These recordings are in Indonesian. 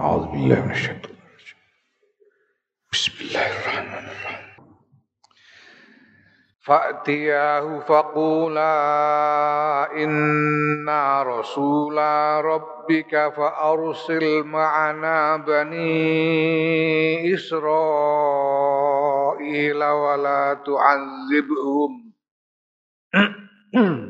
أعوذ بالله من الشيطان الرجيم. بسم الله الرحمن الرحيم. فأتياه فقولا إنا رسولا ربك فأرسل معنا بني إسرائيل ولا تعذبهم.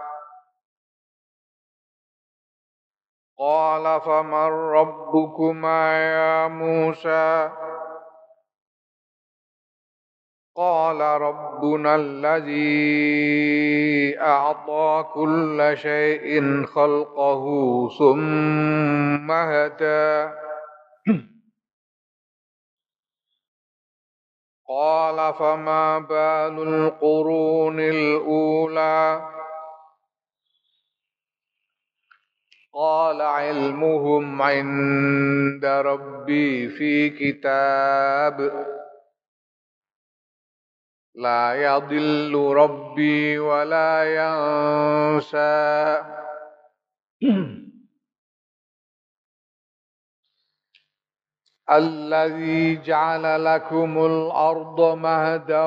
قال فمن ربكما يا موسى؟ قال ربنا الذي أعطى كل شيء خلقه ثم هدى. قال فما بال القرون علمهم عند ربي في كتاب. لا يضل ربي ولا ينسى. الذي جعل لكم الأرض مهدا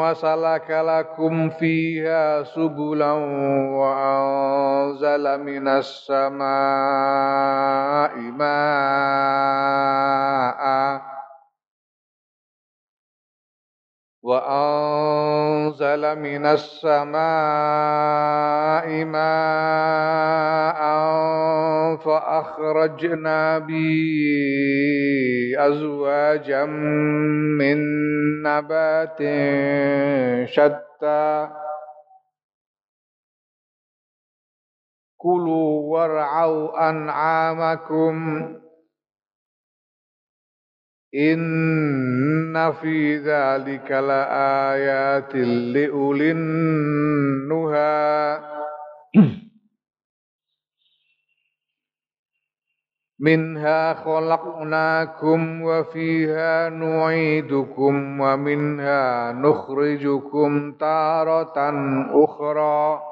وسلك لكم فيها سبلا وأنزل من السماء ماء وأنزل من السماء ماء فأخرجنا به أزواجا من نبات شتى. كلوا وارعوا أنعامكم. إن في ذلك لآيات لأولي النهى منها خلقناكم وفيها نعيدكم ومنها نخرجكم تارة أخرى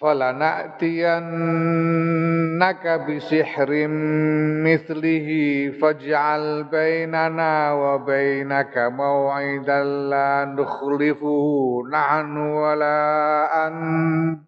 فلنأتينك بسحر مثله فاجعل بيننا وبينك موعدا لا نخلفه نحن ولا أنت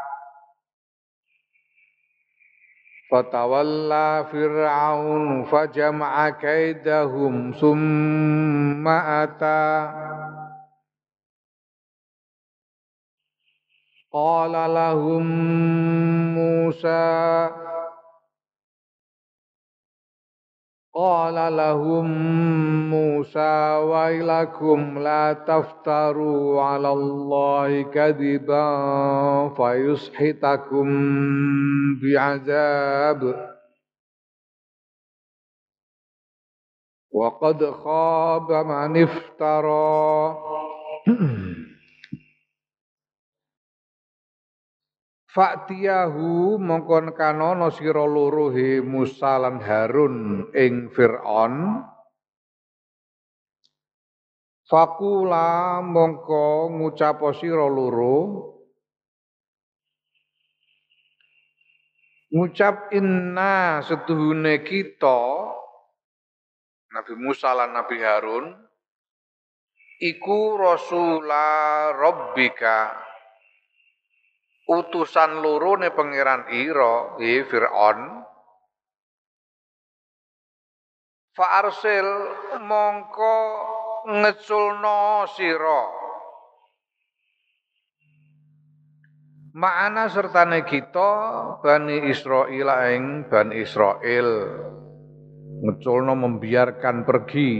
فتولى فرعون فجمع كيدهم ثم أتى. قال لهم موسى Qala lahum Musa wailakum la taftaru ala Allahi kadiban fayushitakum bi'azab wa qad khaba man iftara Faktiyahu mongkon kanono sira loro he Musa lan Harun ing Firaun. Fakula mongko ngucap sira loro. Ngucap inna setuhune kita Nabi Musa lan Nabi Harun iku rasula rabbika utusan loro ne pangeran ira e Firaun. Fa arsil mongko ngeculno sira. Ma'ana sertane kita Bani Israel ing Bani Israel ngeculno membiarkan pergi.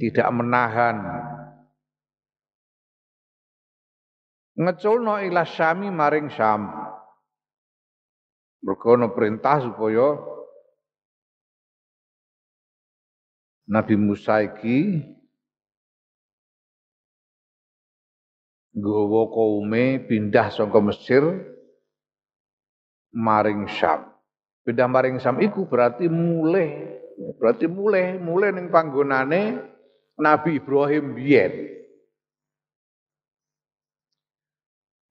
Tidak menahan ngeculno ila Syami maring Syam mergo perintah supaya Nabi Musa iki nggawa kaume pindah saka Mesir maring Syam. Pindah maring Syam iku berarti mulai berarti mulai mulai ning panggonane Nabi Ibrahim biyen.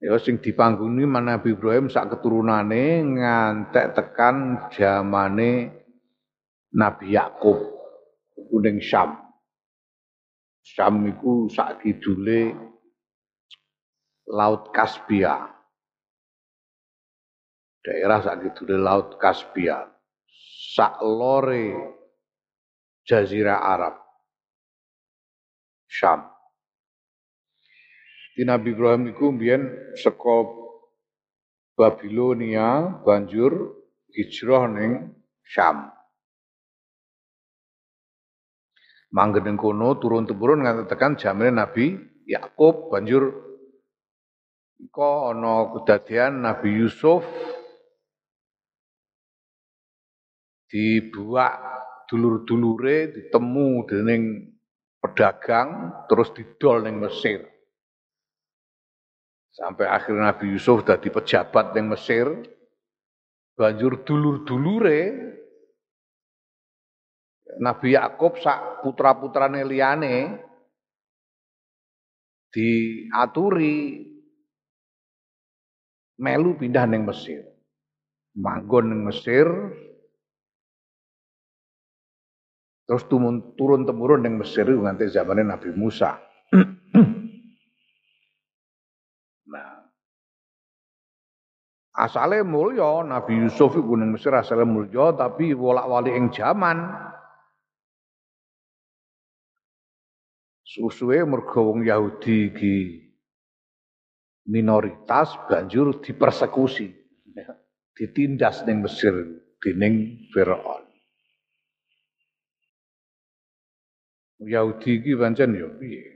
Ya sing dipangguni Nabi Ibrahim sak keturunane ngantek tekan zamane Nabi Yakub kuning Syam. Syam iku sak kidule Laut Kaspia. Daerah sak kidule Laut Kaspia. Sak lore Jazirah Arab. Syam. Di Nabi Ibrahim iku mbiyen saka Babilonia banjur hijrah ning Syam. manggen kono turun temurun nganti tekan jamane Nabi Yakub banjur kok ana kedadian Nabi Yusuf dibuak dulur-dulure ditemu dening pedagang terus didol ning Mesir. Sampai akhirnya Nabi Yusuf dadi pejabat ning Mesir. Banjur dulur-dulure Nabi Yakub sak putra-putrane liyane diaturi melu pindah ning Mesir. Manggon ning Mesir terus turun, temurun ning Mesir nganti zamane Nabi Musa. asale mulya Nabi Yusuf iku ning Mesir asale mulya tapi wolak-walik ing zaman Susuwe mergo wong Yahudi iki minoritas banjur dipersekusi. Ditindas ning Mesir dening Firaun. Yahudi iki pancen ya piye?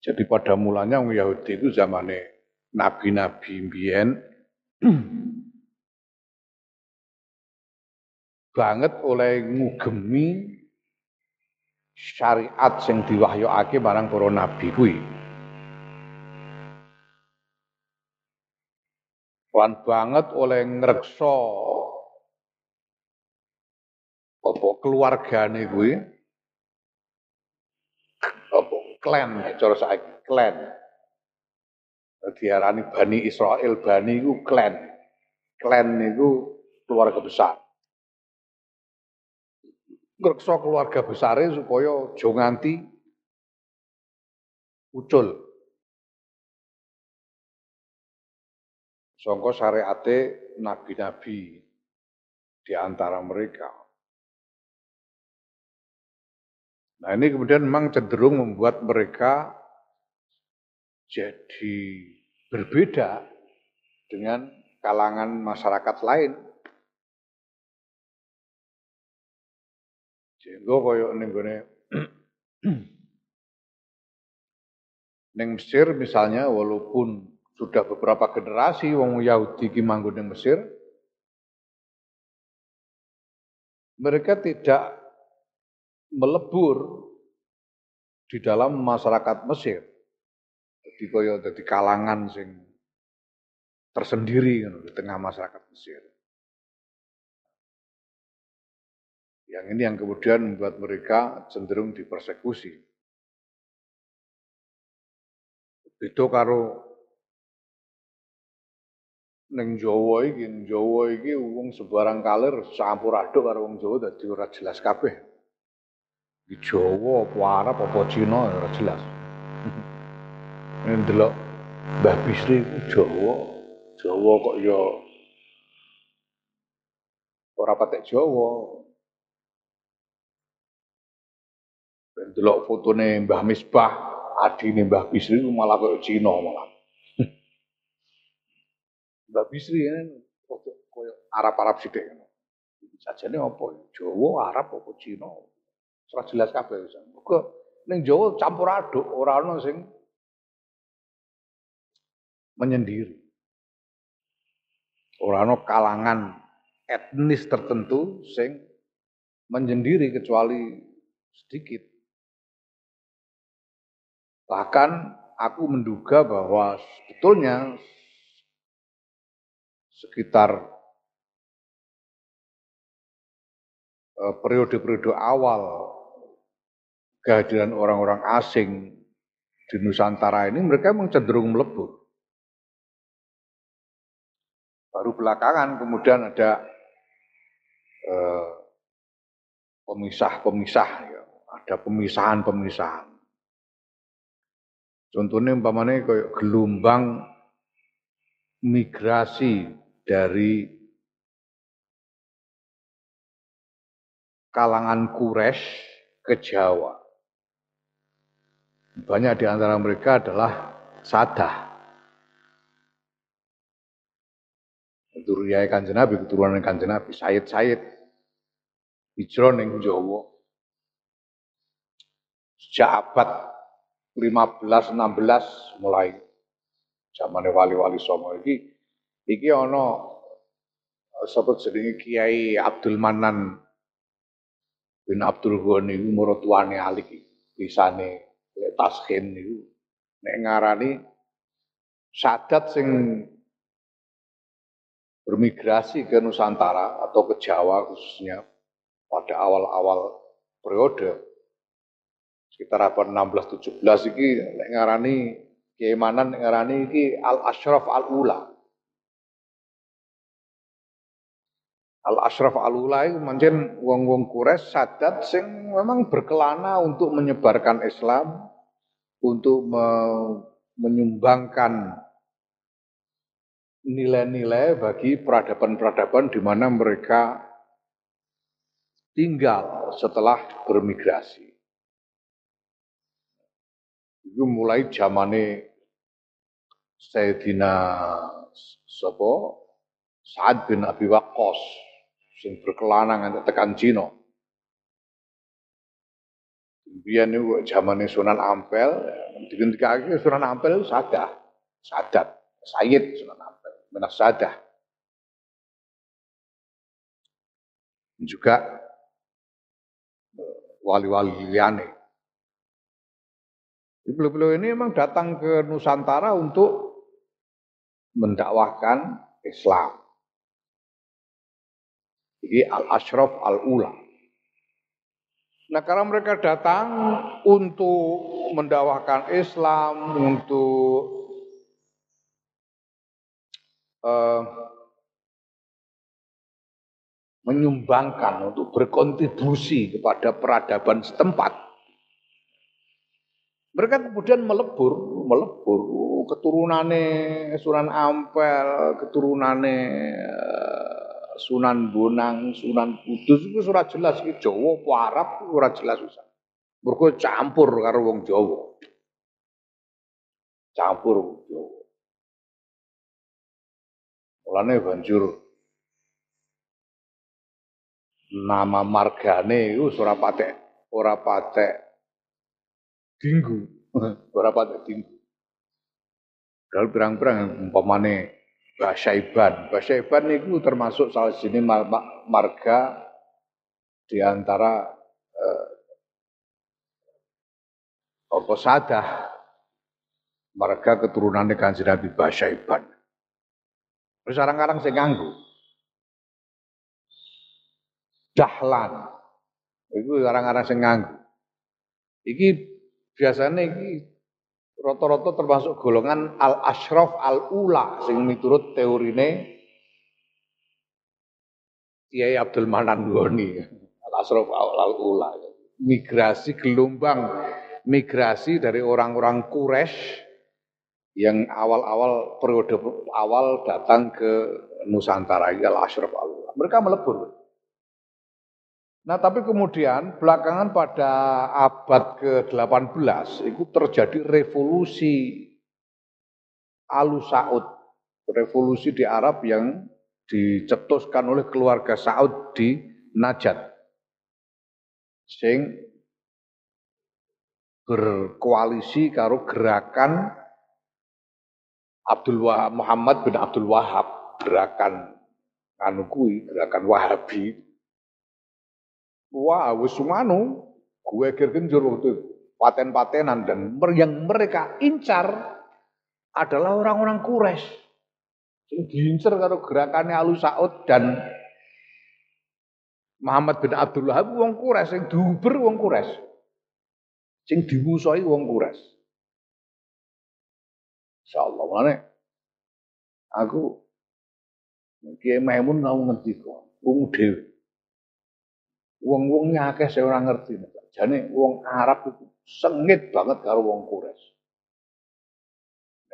Jadi pada mulanya wong Yahudi itu zamane nabi-nabi mbiyen banget oleh ngugemi syariat sing diwahyuake barang para nabi kuwi. Lan banget oleh ngreksa apa keluargane kuwi klan cara saiki klan diarani Bani Israel Bani iku klan klan niku keluarga besar ngreksa keluarga besare supaya aja nganti ucul. Sangka syariate nabi-nabi di antara mereka. Nah ini kemudian memang cenderung membuat mereka jadi berbeda dengan kalangan masyarakat lain. Sehingga kaya ning gone ning Mesir misalnya walaupun sudah beberapa generasi wong Yahudi ki manggon ning Mesir mereka tidak melebur di dalam masyarakat Mesir. Jadi kaya dadi kalangan sing tersendiri di tengah masyarakat Mesir. Yang ini yang kemudian membuat mereka cenderung dipersekusi. Itu karo ning Jawa iki, ning Jawa iki wong sebarang kalir campur aduk karo wong Jawa dadi ora jelas kabeh. Jawa apa Arab apa Cina ora jelas. Ndelok Mbah Bisri Jawa, Jawa kok ya ora patek Jawa. Delok fotone Mbah Misbah, adine Mbah Bisri malah kok Cina malah. Mbak Bisri kan koyo Arab-Arab sithik. Sajane apa? Jawa, Arab apa Cina? Ora jelas kabeh wis. Mergo ning Jawa campur aduk, ora ana sing menyendiri. Ora ana kalangan etnis tertentu sing menyendiri kecuali sedikit. Bahkan aku menduga bahwa sebetulnya sekitar eh, periode-periode awal kehadiran orang-orang asing di Nusantara ini mereka memang cenderung melebur. Baru belakangan kemudian ada eh, pemisah-pemisah, ya. ada pemisahan-pemisahan. Contohnya umpamanya kayak gelombang migrasi dari kalangan Quraisy ke Jawa. Banyak di antara mereka adalah sadah. Keturunan kanjeng Nabi, keturunan kanjeng Nabi, Sayyid-Sayyid. Hijrah ning Jawa. Sejak abad 15-16 mulai zaman wali-wali Songo iki Iki ana sapa jenenge Kiai Abdul Manan bin Abdul Ghani iku maratuane alik pisane taskin niku. Nek ngarani sadat sing bermigrasi ke Nusantara atau ke Jawa khususnya pada awal-awal periode sekitar abad 16 17 iki nek ngarani Kiai Manan ngarani iki Al Ashraf Al Ula Al Ashraf Al Ula itu mancen wong-wong Quraisy sadat sing memang berkelana untuk menyebarkan Islam, untuk me menyumbangkan nilai-nilai bagi peradaban-peradaban di mana mereka tinggal setelah bermigrasi. Itu mulai zamane Sayyidina Sopo Sa'ad bin Abi Waqqas sing berkelana nganti tekan Cina. Biyen niku zamane Sunan Ampel, digendikake Sunan Ampel sadah, sadat, Sayyid Sunan Ampel, menak sadah. Juga wali-wali liane. Beliau-beliau ini memang datang ke Nusantara untuk mendakwahkan Islam. Ini Al-Ashraf Al-Ula. Nah karena mereka datang untuk mendawahkan Islam, untuk uh, menyumbangkan, untuk berkontribusi kepada peradaban setempat. Mereka kemudian melebur, melebur keturunannya Sunan Ampel, keturunannya Sunan Bonang, Sunan Kudus itu ora jelas iki Jawa apa Arab ora jelas usah. Mergo campur karo wong Jawa. Campur wong Jawa. Mulane banjur nama margane itu ora patek ora patek dinggu, ora patek dinggu. Kalau pirang-pirang umpamane Basyaiban. Basyaiban itu termasuk salah sini marga di antara eh, apa sadah marga keturunan Kanjeng Nabi Basyaiban. Terus saya nganggu. Dahlan. Iku orang-orang sing nganggu. Iki biasanya iki rata-rata termasuk golongan al-ashraf al-ula sing miturut teorine Kiai Abdul Manan Goni. Al-ashraf al-ula. Migrasi gelombang migrasi dari orang-orang Quraisy yang awal-awal periode awal datang ke Nusantara al-ashraf al-ula. Mereka melebur. Nah tapi kemudian belakangan pada abad ke-18 itu terjadi revolusi Alu Saud. Revolusi di Arab yang dicetuskan oleh keluarga Saud di Najat. Sing berkoalisi karo gerakan Abdul Wahab, Muhammad bin Abdul Wahab, gerakan anu gerakan Wahabi Wah, wis sumanu, gue kir genjur waktu itu. Paten-patenan dan yang mereka incar adalah orang-orang Quraisy. Sing diincar karo gerakannya Alu Saud dan Muhammad bin Abdullah wong Quraisy sing diuber wong Quraisy. Sing dimusuhi wong Quraisy. Insyaallah mana aku Kiai Maimun mau ngerti kok, wong dhewe. Wong-wongnya akeh saya ora ngerti. Jane wong Arab itu sengit banget karo wong Quraisy.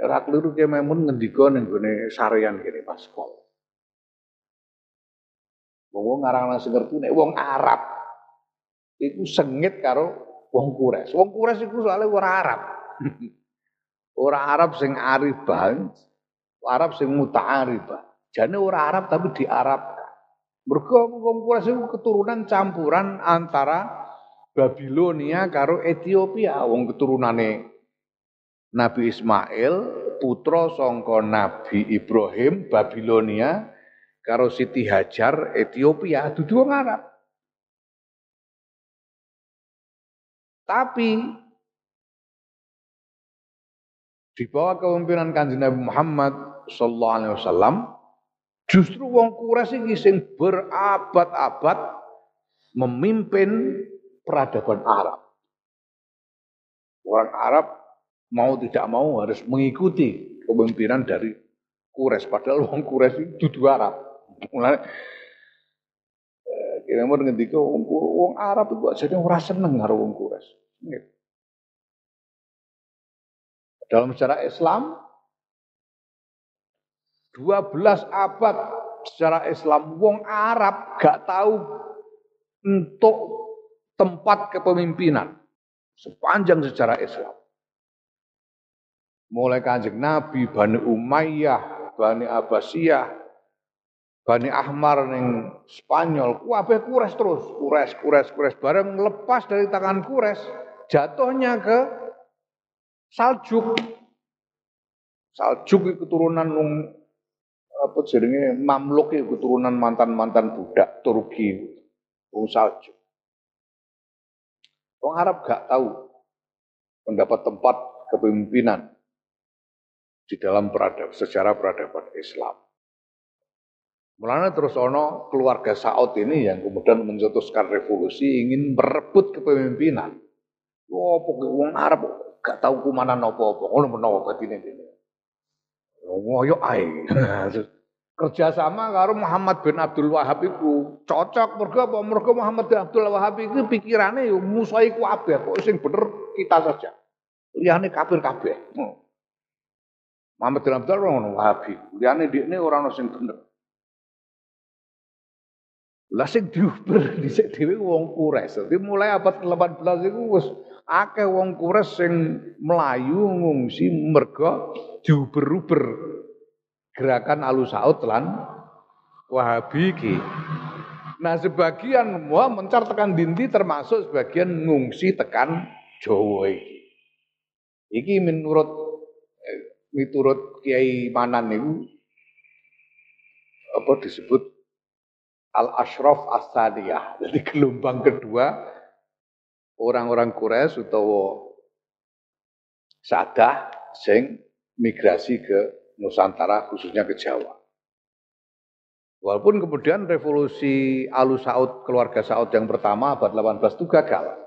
Ora kliru ki memun ngendika ning gone sarean kene pas sekolah. Wong ngarang sing ngerti nek wong Arab iku sengit karo wong Quraisy. Wong Quraisy iku soalnya ora Arab. ora Arab sing aribah, Arab sing muta'aribah. Jane ora Arab tapi di Arab Mergo iku keturunan campuran antara Babilonia karo Ethiopia, wong keturunane Nabi Ismail, putra sangka Nabi Ibrahim Babilonia karo Siti Hajar Ethiopia, dudu wong Arab. Tapi di bawah kepemimpinan Kanjeng Nabi Muhammad sallallahu alaihi wasallam Justru wong Quraisy iki sing berabad-abad memimpin peradaban Arab. Orang Arab mau tidak mau harus mengikuti kepemimpinan dari Quraisy padahal wong Quraisy itu dudu Arab. Mulane kira mau ngendika wong, wong Arab itu jadi ora seneng karo wong Quraisy. Dalam sejarah Islam 12 abad secara Islam wong Arab gak tahu untuk tempat kepemimpinan sepanjang sejarah Islam. Mulai kanjeng Nabi, Bani Umayyah, Bani Abbasiyah, Bani Ahmar ning Spanyol, kabeh kures terus, kures, kures, kures bareng lepas dari tangan kures, jatuhnya ke Saljuk. Saljuk keturunan apa jenenge Mamluk itu keturunan mantan-mantan budak Turki wong salju. Wong Arab gak tahu mendapat tempat kepemimpinan di dalam peradaban sejarah peradaban Islam. Mulanya terus ono keluarga Saud ini yang kemudian mencetuskan revolusi ingin merebut kepemimpinan. Wah, pokoknya wong Arab gak tahu kumana nopo-nopo, ngono menawa batine ini. Ngoyo ae. Kerjasama karo Muhammad bin Abdul Wahab itu cocok mergo apa? Mergo Muhammad bin Abdul Wahab itu pikirane yo musuhi kabeh, kok sing bener kita saja. Liyane kafir kabeh. Hmm. Muhammad bin Abdul ngono Wahabi. Liyane ndekne ora ono sing bener. Lah sing diuber dhisik dhewe wong Quraisy. Dadi mulai abad 18 iku wis akeh wong Quraisy sing melayu ngungsi mergo diuber-uber gerakan Alu Saud lan Wahabi ki. Nah sebagian mua mencar tekan dindi termasuk sebagian ngungsi tekan Jawa iki. Iki menurut eh, miturut Kiai Manan itu apa disebut al ashraf asadiyah. Jadi gelombang kedua orang-orang Quraisy utawa Sadah sing migrasi ke Nusantara khususnya ke Jawa. Walaupun kemudian revolusi Alu Saud, keluarga Saud yang pertama abad 18 itu gagal.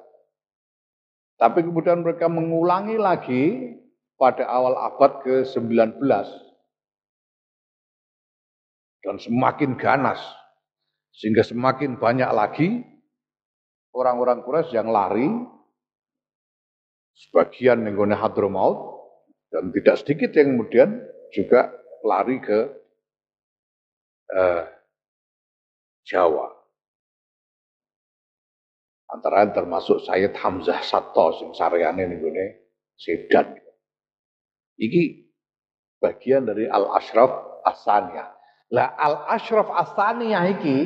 Tapi kemudian mereka mengulangi lagi pada awal abad ke-19. Dan semakin ganas. Sehingga semakin banyak lagi orang-orang Quraisy yang lari sebagian nenggone Hadramaut dan tidak sedikit yang kemudian juga lari ke eh, Jawa. Antara termasuk Sayyid Hamzah Sato sing saryane nenggone Sedan. Iki bagian dari Al-Ashraf Asaniyah. Lah Al-Ashraf Asaniyah iki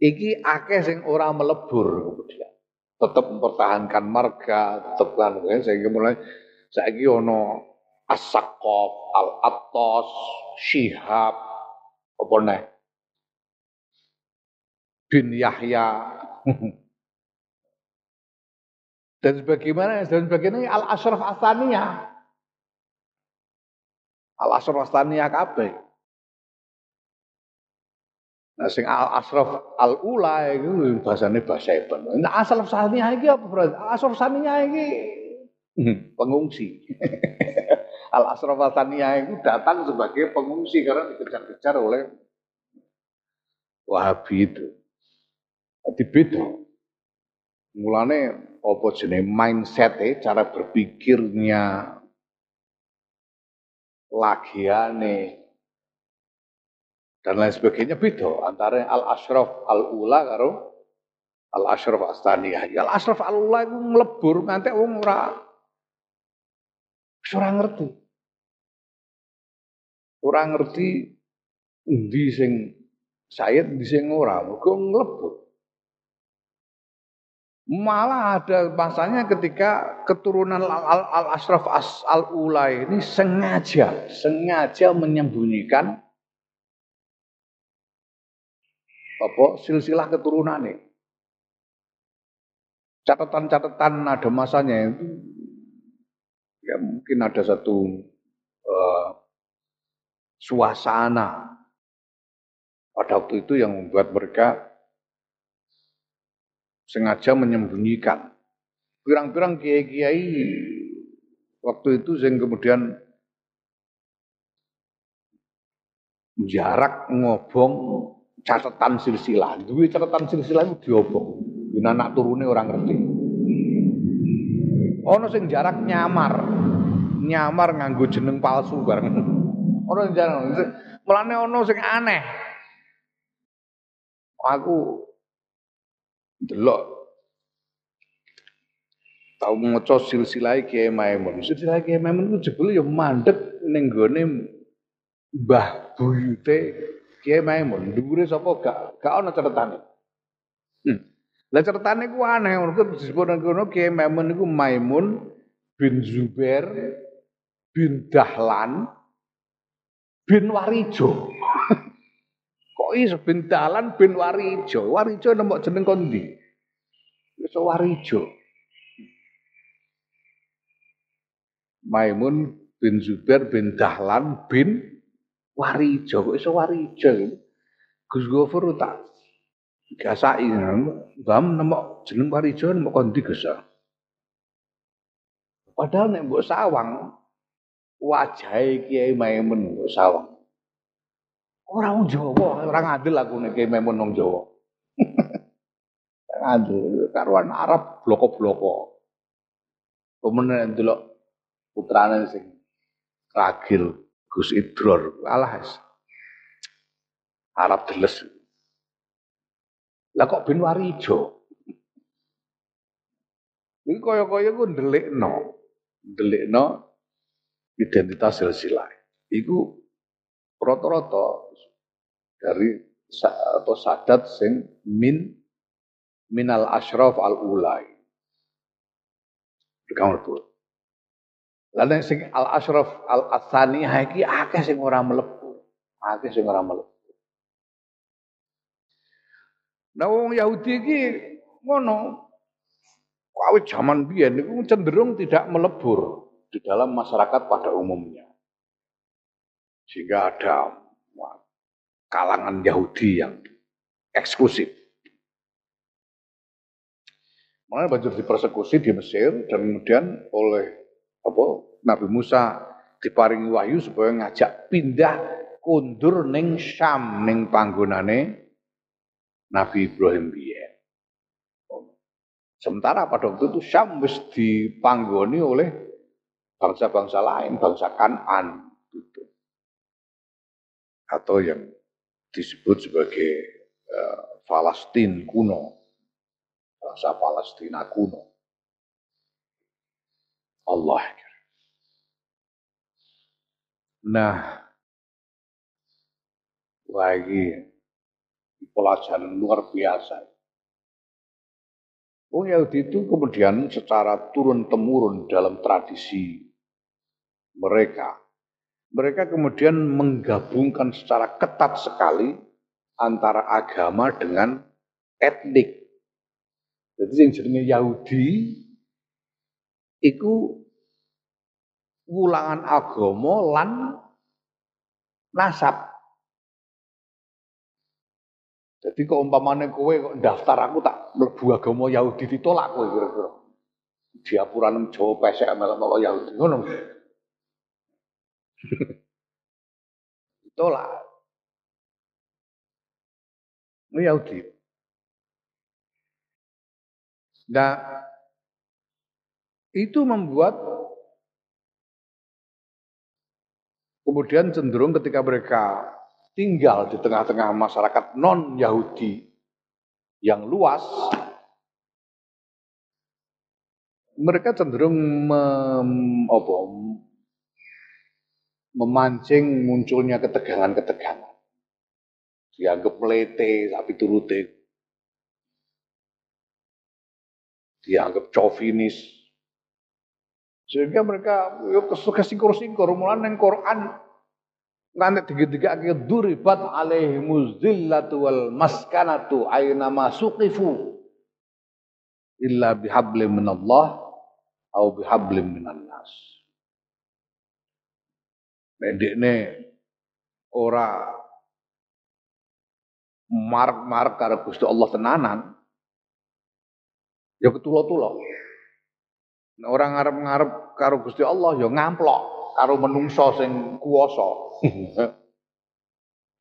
iki akeh sing ora melebur kemudian. Tetap mempertahankan marga, tetap kan sehingga mulai saiki ono As-Saqqaf, Al-Attas, Syihab, apa nih? Bin Yahya. dan sebagaimana dan sebagaimana Al-Ashraf Asaniyah. Al-Ashraf Asaniyah kabeh. Nah, sing al asraf al ula itu bahasane bahasa Iban. Nah, asal saniyah iki apa berarti? Asraf saniyah iki hmm, pengungsi. al asraf saniyah itu datang sebagai pengungsi karena dikejar-kejar oleh Wahabi itu. Jadi beda. Mulane apa jenis mindset cara berpikirnya lagiane dan lain sebagainya beda antara al ashraf al ula karo al ashraf astaniyah. Al ashraf al ula itu ngelebur nganti wong ora ora ngerti. Ora ngerti endi sing sayat endi sing ora, mergo ngelebur. Malah ada masanya ketika keturunan Al-Ashraf Al-Ula ini sengaja, sengaja menyembunyikan apa silsilah keturunan nih. Catatan-catatan ada masanya itu ya mungkin ada satu uh, suasana pada waktu itu yang membuat mereka sengaja menyembunyikan. Pirang-pirang kiai-kiai waktu itu yang kemudian jarak ngobong catatan silsilah. Duwe catatan silsilah itu diobong. Yen anak turune orang ngerti. Ono sing jarak nyamar. Nyamar nganggo jeneng palsu bareng. Ono sing jarak. Mulane ono sing aneh. Aku delok tau maca silsilah Kiai Maimun. Silsilah Kiai Maimun ku jebule ya mandek ning gone Mbah Buyute Kiai Maimun, dhuwure sapa gak gak ana catetane. Hmm. Lah catetane ku aneh, mergo disebut ngono Kiai Maimun niku Maimun bin Zubair bin Dahlan bin Warijo. Kok iso bin Dahlan bin Warijo? Warijo nembok jeneng kondi? Iso Warijo. Maimun bin Zubair bin Dahlan bin Warijo, kok iso Warijo Gus Gofur tak gasai bam nemok jeneng Warijo nemok kondi Gus. Padahal nek mbok sawang wajahe Kiai Maimun mbok sawang. Ora wong Jawa, ora ngadil aku nek Kiai Maimun wong Jawa. ngadil karuan Arab bloko-bloko. Pemenang delok putrane sing ragil Gus Idror, alah Arab deles. Lah kok bin Warijo? Ini kaya-kaya ku ndelikno. Ndelikno identitas silsilah. Iku rata-rata dari atau sadat sing min minal ashraf al ulai. Kamu tuh. Lalu sing al ashraf al asani iki akeh sing ora mlebu. Akeh sing ora mlebu. Nah wong Yahudi iki ngono. Kawit zaman biyen niku cenderung tidak melebur di dalam masyarakat pada umumnya. Sehingga ada kalangan Yahudi yang eksklusif. Makanya banjur dipersekusi di Mesir dan kemudian oleh apa Nabi Musa diparingi wahyu supaya ngajak pindah kundur ning Syam ning panggonane Nabi Ibrahim biyen. Sementara pada waktu itu Syam wis dipanggoni oleh bangsa-bangsa lain, bangsa Kanan gitu. Atau yang disebut sebagai uh, kuno bangsa Palestina kuno. Allah. Nah, lagi pelajaran luar biasa. Oh Yahudi itu kemudian secara turun-temurun dalam tradisi mereka, mereka kemudian menggabungkan secara ketat sekali antara agama dengan etnik. Jadi yang jenenge Yahudi iku wulangan agama lan nasab. Jadi kok umpamane kowe kok daftar aku tak mlebu agama Yahudi ditolak kowe kira-kira. Diapuranem Jawa pesek melok Yahudi ngono. ditolak. Ini Yahudi. Nah, itu membuat kemudian cenderung ketika mereka tinggal di tengah-tengah masyarakat non-Yahudi yang luas, mereka cenderung mem, apa, memancing munculnya ketegangan-ketegangan. Dianggap melete, tapi turute dianggap chauvinis. Sehingga mereka yo kesingkur-singkur mulan yang Quran nganti tiga-tiga duribat alaihimuz zillatu wal maskanatu aina masuqifu illa bihablim minallah au bihablim minan nas. Ora mark-mark karo Gusti Allah tenanan, ya ketulo-tulo. Orang ngarep-ngarep karo Gusti Allah ya ngamplok karo menungso sing kuwasa.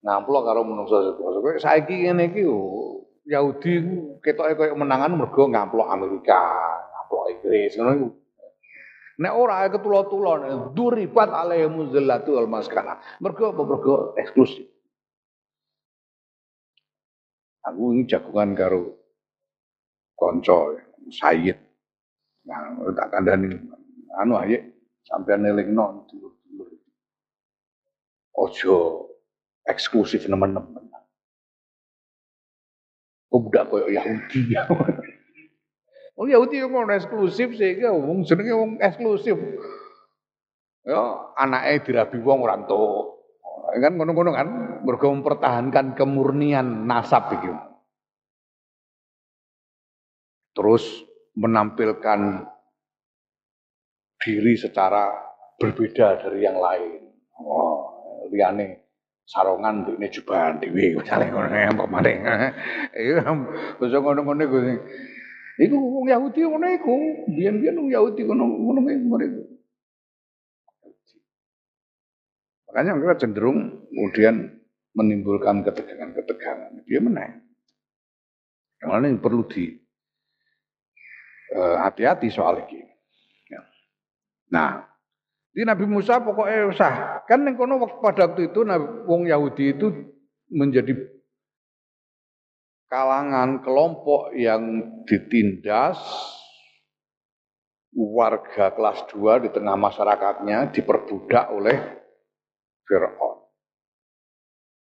ngamplok karo menungso sing kuwasa. Kowe saiki ngene iki Yahudi ketoke koyo menangan mergo ngamplok Amerika, ngamplok Inggris ngono iku. Nek ora ketulo-tulo duribat alaihimu zillatu wal maskana. Mergo apa mergo eksklusif. Aku ini jagungan karo konco Sayyid. Nah, tak kandhani anu aye sampean nelingno dulur-dulur. Ojo eksklusif nemen-nemen. Kok budak koyo Yahudi. Oh Yahudi yang ngono eksklusif sehingga wong jenenge wong eksklusif. Ya anake dirabi wong ora entuk. Kan ngono-ngono kan mergo mempertahankan kemurnian nasab iki terus menampilkan diri secara berbeda dari yang lain. Oh, liane sarongan ini jubahan dewi misalnya ngono ya pamane. Iku basa ngono-ngono iku. Iku wong Yahudi ngono iku, biyen-biyen wong Yahudi ngono ngono iku. Makanya mereka cenderung kemudian menimbulkan ketegangan-ketegangan. Dia menang. Yang lain perlu di Eh, hati-hati soal ini. Nah, di Nabi Musa pokoknya usah. Kan yang kono pada waktu itu wong Yahudi itu menjadi kalangan kelompok yang ditindas warga kelas 2 di tengah masyarakatnya diperbudak oleh Fir'aun.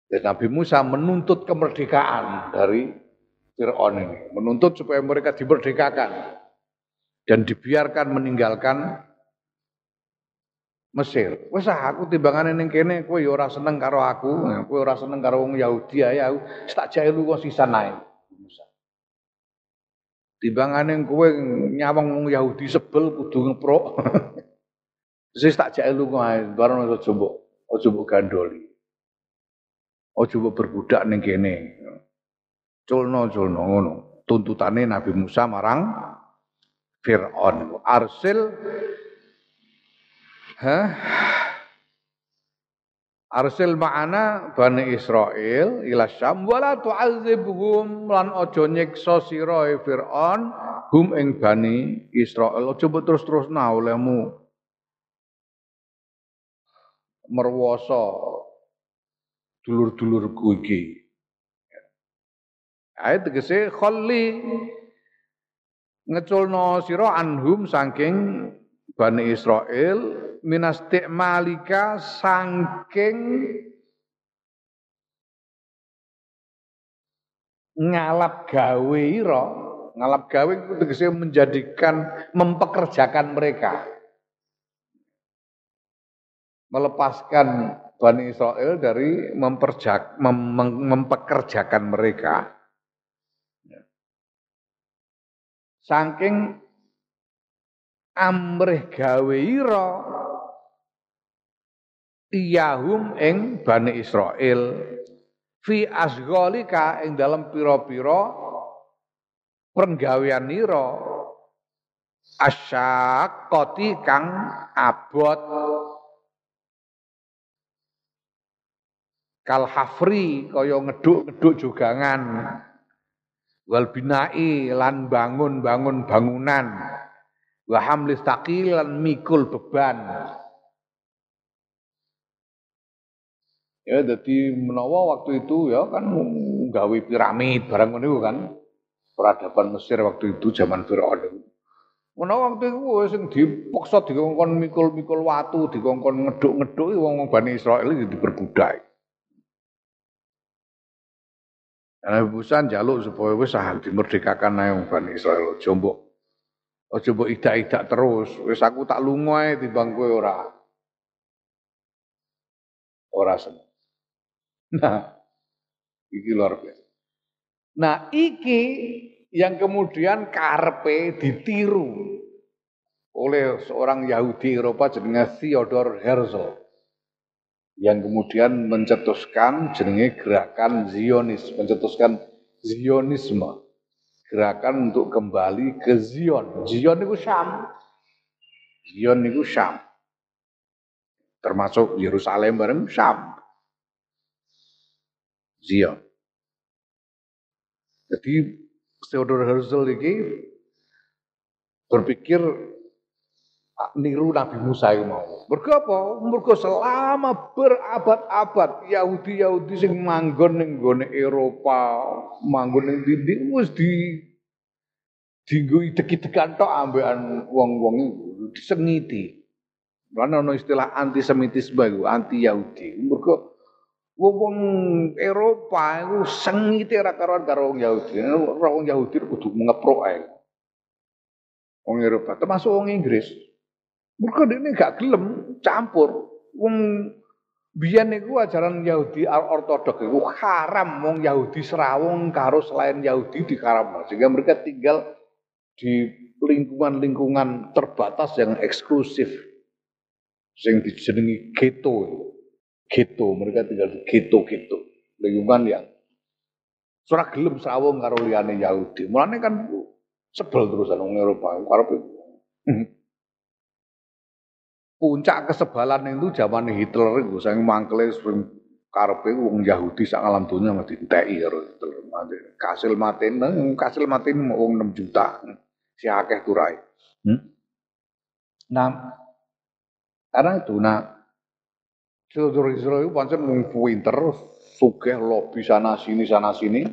Dan Nabi Musa menuntut kemerdekaan dari Fir'aun ini. Menuntut supaya mereka dimerdekakan dan dibiarkan meninggalkan Mesir. Wes aku timbangane ning kene kowe ya ora seneng karo aku, kowe ora seneng karo wong Yahudi ae aku tak lu kok sisa nae. Timbangane kowe nyawang wong Yahudi sebel kudu ngeprok. Wis tak lu kok ae, bareng aja mbok aja mbok gandoli. Ojo berbudak ning kene. Culno culno ngono. Tuntutane Nabi Musa marang Fir'aun. Arsil Hah? Arsil ma'ana Bani Israel ila Syam wala tu'azibhum lan aja nyiksa sira Firaun hum ing Bani Israel aja terus-terusna olehmu merwasa dulur-dulurku iki. Ayat tegese khalli ngeculno sira anhum saking Bani Israel malika saking ngalap gawe ira. Ngalap gawe itu menjadikan mempekerjakan mereka. Melepaskan Bani Israel dari memperjak, mem, mempekerjakan mereka. Saking amrih gawe ira. Iyahum ing Bani Israel. Fi asghalika ing dalam pira-pira penggawean ira. Asyaqati kang abot. Kal hafri kaya ngeduk-ngeduk jugangan wal binai lan bangun-bangun bangunan wa hamlis lan mikul beban Ya, jadi menawa waktu itu ya kan gawe piramid barang ngono kan. Peradaban Mesir waktu itu zaman Firaun. Menawa waktu itu sing dipaksa dikongkon mikul-mikul watu, dikongkon ngeduk-ngeduk wong Bani Israel iki diperbudak. Nabi Musa jaluk supaya wis dimerdekakan wong Bani Israel. Aja aja mbok idak-idak terus. Wis aku tak lunga timbang kowe ora. Ora seneng. Nah, iki luar biasa. Nah, iki yang kemudian karpe ditiru oleh seorang Yahudi Eropa jenenge Theodor Herzl yang kemudian mencetuskan jenenge gerakan Zionis, mencetuskan Zionisme. Gerakan untuk kembali ke Zion. Zion itu Syam. Zion itu Syam. Termasuk Yerusalem bareng Syam. Zion. Jadi Theodor Herzl ini berpikir niru Nabi Musa yang mau. Mergo apa? Mergo selama berabad-abad Yahudi-Yahudi sing manggon ning gone Eropa, manggon ning ndi wis di dinggo idek-idekan tok ambekan wong-wong iku disengiti. Lan ana istilah antisemitisme iku, anti Yahudi. Mergo Wong Eropa itu sengite ra karuan wong Yahudi. Wong Yahudi kudu ngeprok ae. Wong Eropa termasuk wong Inggris. Mergo ini gak gelem campur. Wong biyen niku ajaran Yahudi ortodok itu haram wong Yahudi serawung karo selain Yahudi di karam. Sehingga mereka tinggal di lingkungan-lingkungan terbatas yang eksklusif sing dijenengi ghetto gitu mereka tinggal di gitu-gitu lingkungan yang surat gelem sawung karo liyane Yahudi mulane kan sebel terusan wong Eropa hmm. Puncak kesebalan itu zaman Hitler itu saya mangkele sering karepe wong Yahudi sak alam dunia mesti diteki karo Hitler. Kasil maten kasil maten wong 6 juta. Si akeh turai hmm? nah karena itu nah Theodore Israel itu pancen mung pinter, sugih lobby sana sini sana sini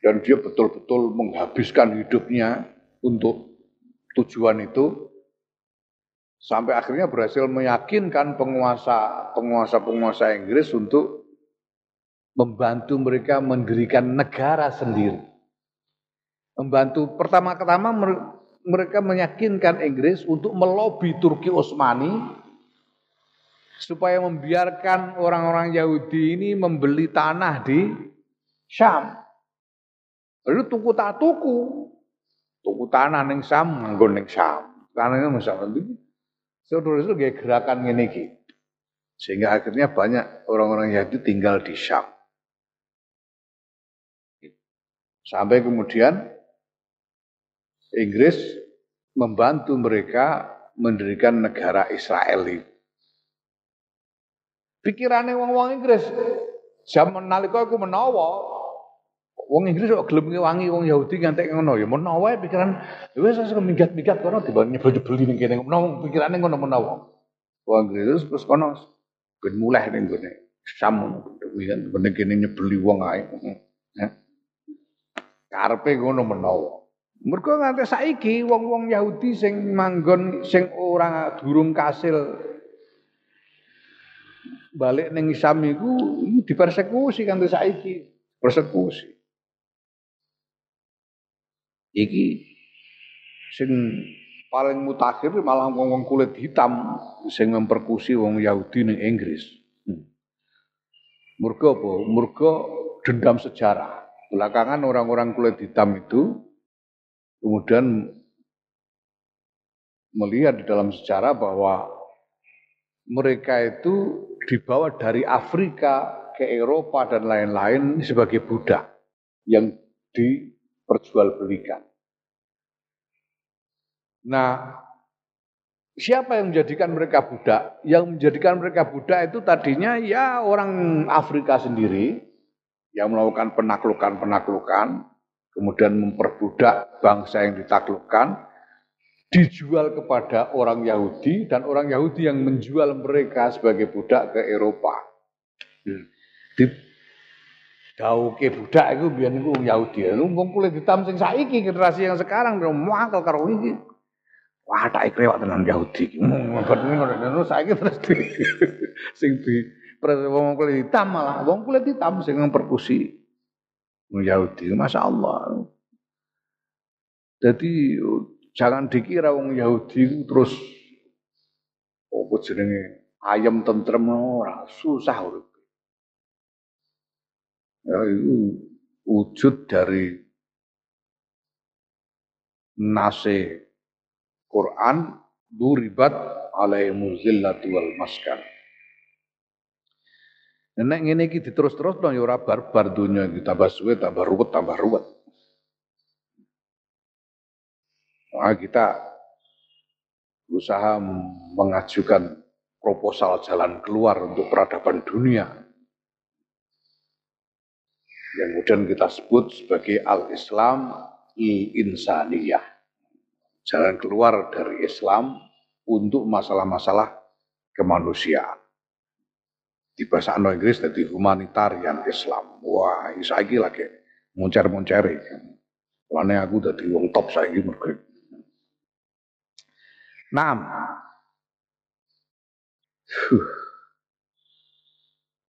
dan dia betul-betul menghabiskan hidupnya untuk tujuan itu sampai akhirnya berhasil meyakinkan penguasa penguasa penguasa Inggris untuk membantu mereka mendirikan negara sendiri. Membantu pertama-tama mereka meyakinkan Inggris untuk melobi Turki Utsmani supaya membiarkan orang-orang Yahudi ini membeli tanah di Syam. Lalu tuku tak tuku. Tuku tanah ning Syam, nganggo ning Syam. Tanahnya misalnya itu. Nulis itu kayak gerakan ini ki. Sehingga akhirnya banyak orang-orang Yahudi tinggal di Syam. Sampai kemudian Inggris membantu mereka mendirikan negara Israel itu. Pikirannya wong-wong Inggris, zaman nalika aku menawa wong Inggris kok gelem wangi wong Yahudi ngantek ngono ya menawa pikiran ya wis sesuk minggat-minggat kono tiba nyebul-nyebuli ning kene menawa pikirane ngono menawa. Wong Inggris terus kono ben mulai ning gone Sam ngono ben kene nyebeli wong ae. Karepe ngono menawa. Mergo nganti saiki wong-wong Yahudi sing manggon sing ora durung kasil balik ning Islam iku dipersekusi kanthi saiki, persekusi. Iki sing paling mutakhir malah wong-wong kulit hitam sing memperkusi wong Yahudi ning Inggris. Hmm. Mergo apa? Mergo dendam sejarah. Belakangan orang-orang kulit hitam itu kemudian melihat di dalam sejarah bahwa mereka itu dibawa dari Afrika ke Eropa dan lain-lain sebagai budak yang diperjualbelikan. Nah, siapa yang menjadikan mereka budak? Yang menjadikan mereka budak itu tadinya ya orang Afrika sendiri yang melakukan penaklukan-penaklukan kemudian memperbudak bangsa yang ditaklukkan, dijual kepada orang Yahudi dan orang Yahudi yang menjual mereka sebagai budak ke Eropa. Dauke budak itu biar niku Yahudi. Wong kulit hitam sing saiki generasi yang sekarang muangkel karo iki. Wah, tak ikrewak tenan Yahudi. Ngono ngono saiki terus di sing di wong kulit hitam malah wong kulit hitam sing memperkusi Yahudi, masya Allah. Jadi jangan dikira wong Yahudi terus apa jenenge ayam tentrem ora susah urip. Ya itu wujud dari nase Quran duribat alaihimu zillatu wal maskan. Nek ngene iki diterus-terus ya ora barbar donya iki tambah suwe tambah ruwet tambah ruwet. Nah, kita berusaha mengajukan proposal jalan keluar untuk peradaban dunia yang kemudian kita sebut sebagai al-Islam il-insaniyah. Jalan keluar dari Islam untuk masalah-masalah kemanusiaan di bahasa Inggris jadi humanitarian Islam. Wah, saiki lagi muncar-muncari. Lane aku dadi wong top saiki mergo. Naam.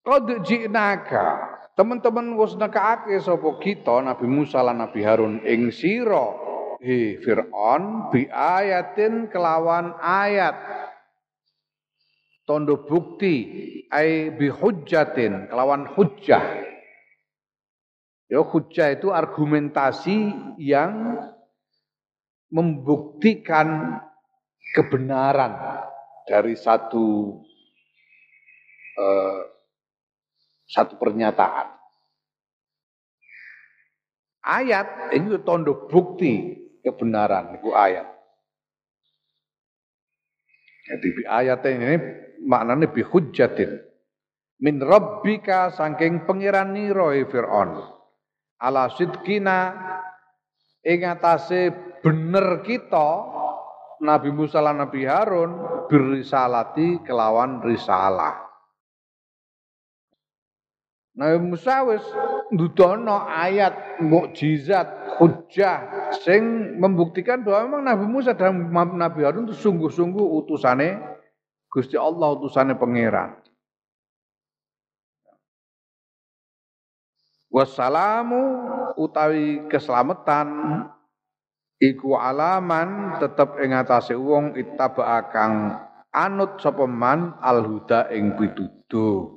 Qad ji'naka. Teman-teman wis nekake sapa kita Nabi Musa lan Nabi Harun ing sira? He Fir'aun bi ayatin kelawan ayat. Tondo bukti ai bi hujjatin kelawan hujjah. Ya hujjah itu argumentasi yang membuktikan kebenaran dari satu uh, satu pernyataan. Ayat ini tondo bukti kebenaran itu ayat. Jadi ayat ini maknane bi hujjatin. Min rabbika saking pangeran nira Firaun. Ala sidkina ing atase bener kita Nabi Musa lan Nabi Harun berisalati kelawan risalah Nabi Musa wis ndudono ayat mukjizat hujjah sing membuktikan bahwa memang Nabi Musa dan Nabi Harun itu sungguh-sungguh utusane Gusti Allah utusane pangeran. Wassalamu utawi keselamatan iku alaman tetep ing atase wong ittaba kang anut sapa man alhuda ing pituduh.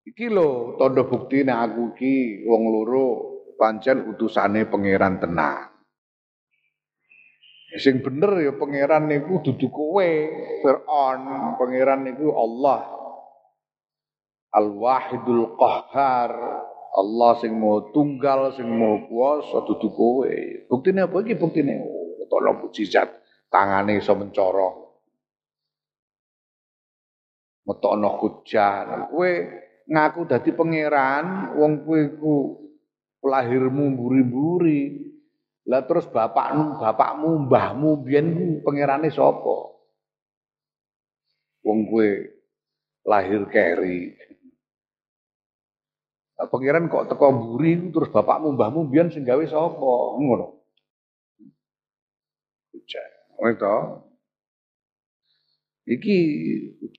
Iki lho tanda buktine aku iki wong loro pancen utusane pangeran tenang. Sing bener ya pangeran niku dudu kowe, Firaun. Pangeran niku Allah. Al-Wahidul Qahhar, Allah sing mau tunggal sing mau kuwasa dudu kowe. Buktine apa iki buktine? Oh, tolong mukjizat tangane iso mencoro. Metokno hujan. Kowe ngaku dadi pangeran, wong kowe ku lahirmu mburi-mburi. Lah terus bapakmu, bapakmu, mbahmu biyen ku pangerane sapa? Wong kowe lahir keri. Pangeran kok teko mburi terus bapakmu mbahmu biyen sing gawe sapa? Ngono. Itu. Iki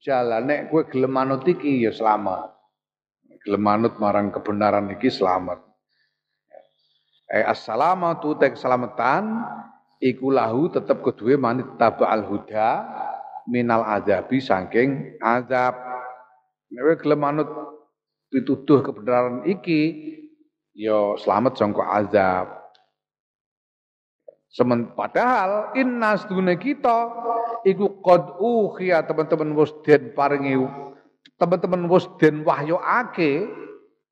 jalan nek gelem manut iki ya selamat. Gelem manut marang kebenaran iki selamat. Eh assalamatu tek selamatan iku lahu tetep kedue manit tabal huda minal azabi saking azab. Nek kowe gelem manut pituduh kebenaran iki yo ya selamat sangka azab. Semen padahal inna sedune kita iku qad ukhiya teman-teman wis paringi teman-teman wis den wahyuake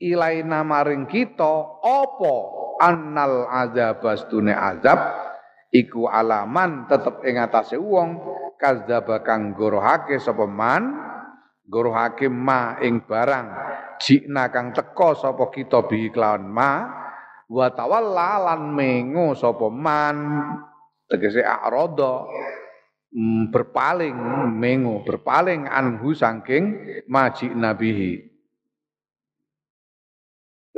ilaina maring kita apa annal azab sedune azab? Iku alaman tetep ing atase wong kadzaba kang gorohake sapa man? Gorohake ma ing barang. Jikna kang teko sapa kita bi kelawan ma? Wa tawalla lan mengo sapa man? Tegese arodo berpaling mengo berpaling anhu saking maji nabihi.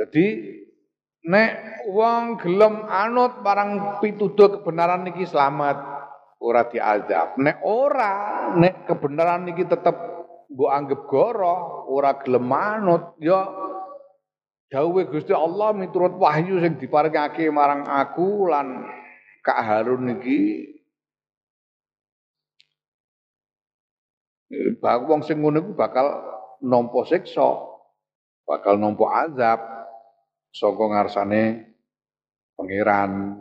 Jadi nek wong gelem anut barang pituduh kebenaran niki selamat ora diazab. Nek ora nek kebenaran niki tetep mbok anggap goroh, ora gelem manut, ya dawuhe Gusti Allah miturut wahyu sing diparingake marang aku lan Kak Harun iki Bak wong sing ngono bakal nampa siksa, bakal nampa azab saka ngarsane pangeran.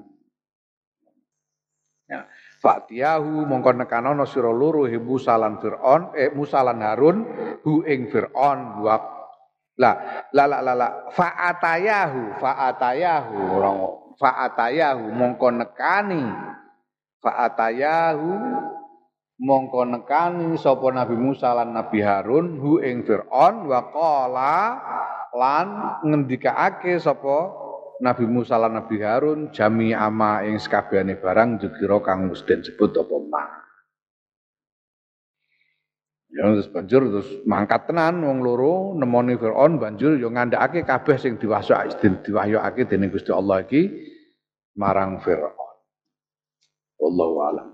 Ya. Fatiyahu mongko nekanono sira loro he Musa lan Firaun eh Musa lan Harun hu ing Firaun wa la la la la, la. fa'atayahu fa'atayahu orang fa'atayahu mongko nekani fa'atayahu mongko nekani sapa Nabi Musa lan Nabi Harun hu ing Firaun wa qala lan ngendikaake sapa Nabi Musa lan Nabi Harun jami ama ing sekabehane barang jukira kang wis sebut apa ma. Ya terus banjur terus mangkat tenan wong loro nemoni Firaun banjur yo ngandhakake kabeh sing diwahyuake diwahyuake dening Gusti Allah iki marang Firaun. Wallahu a'lam.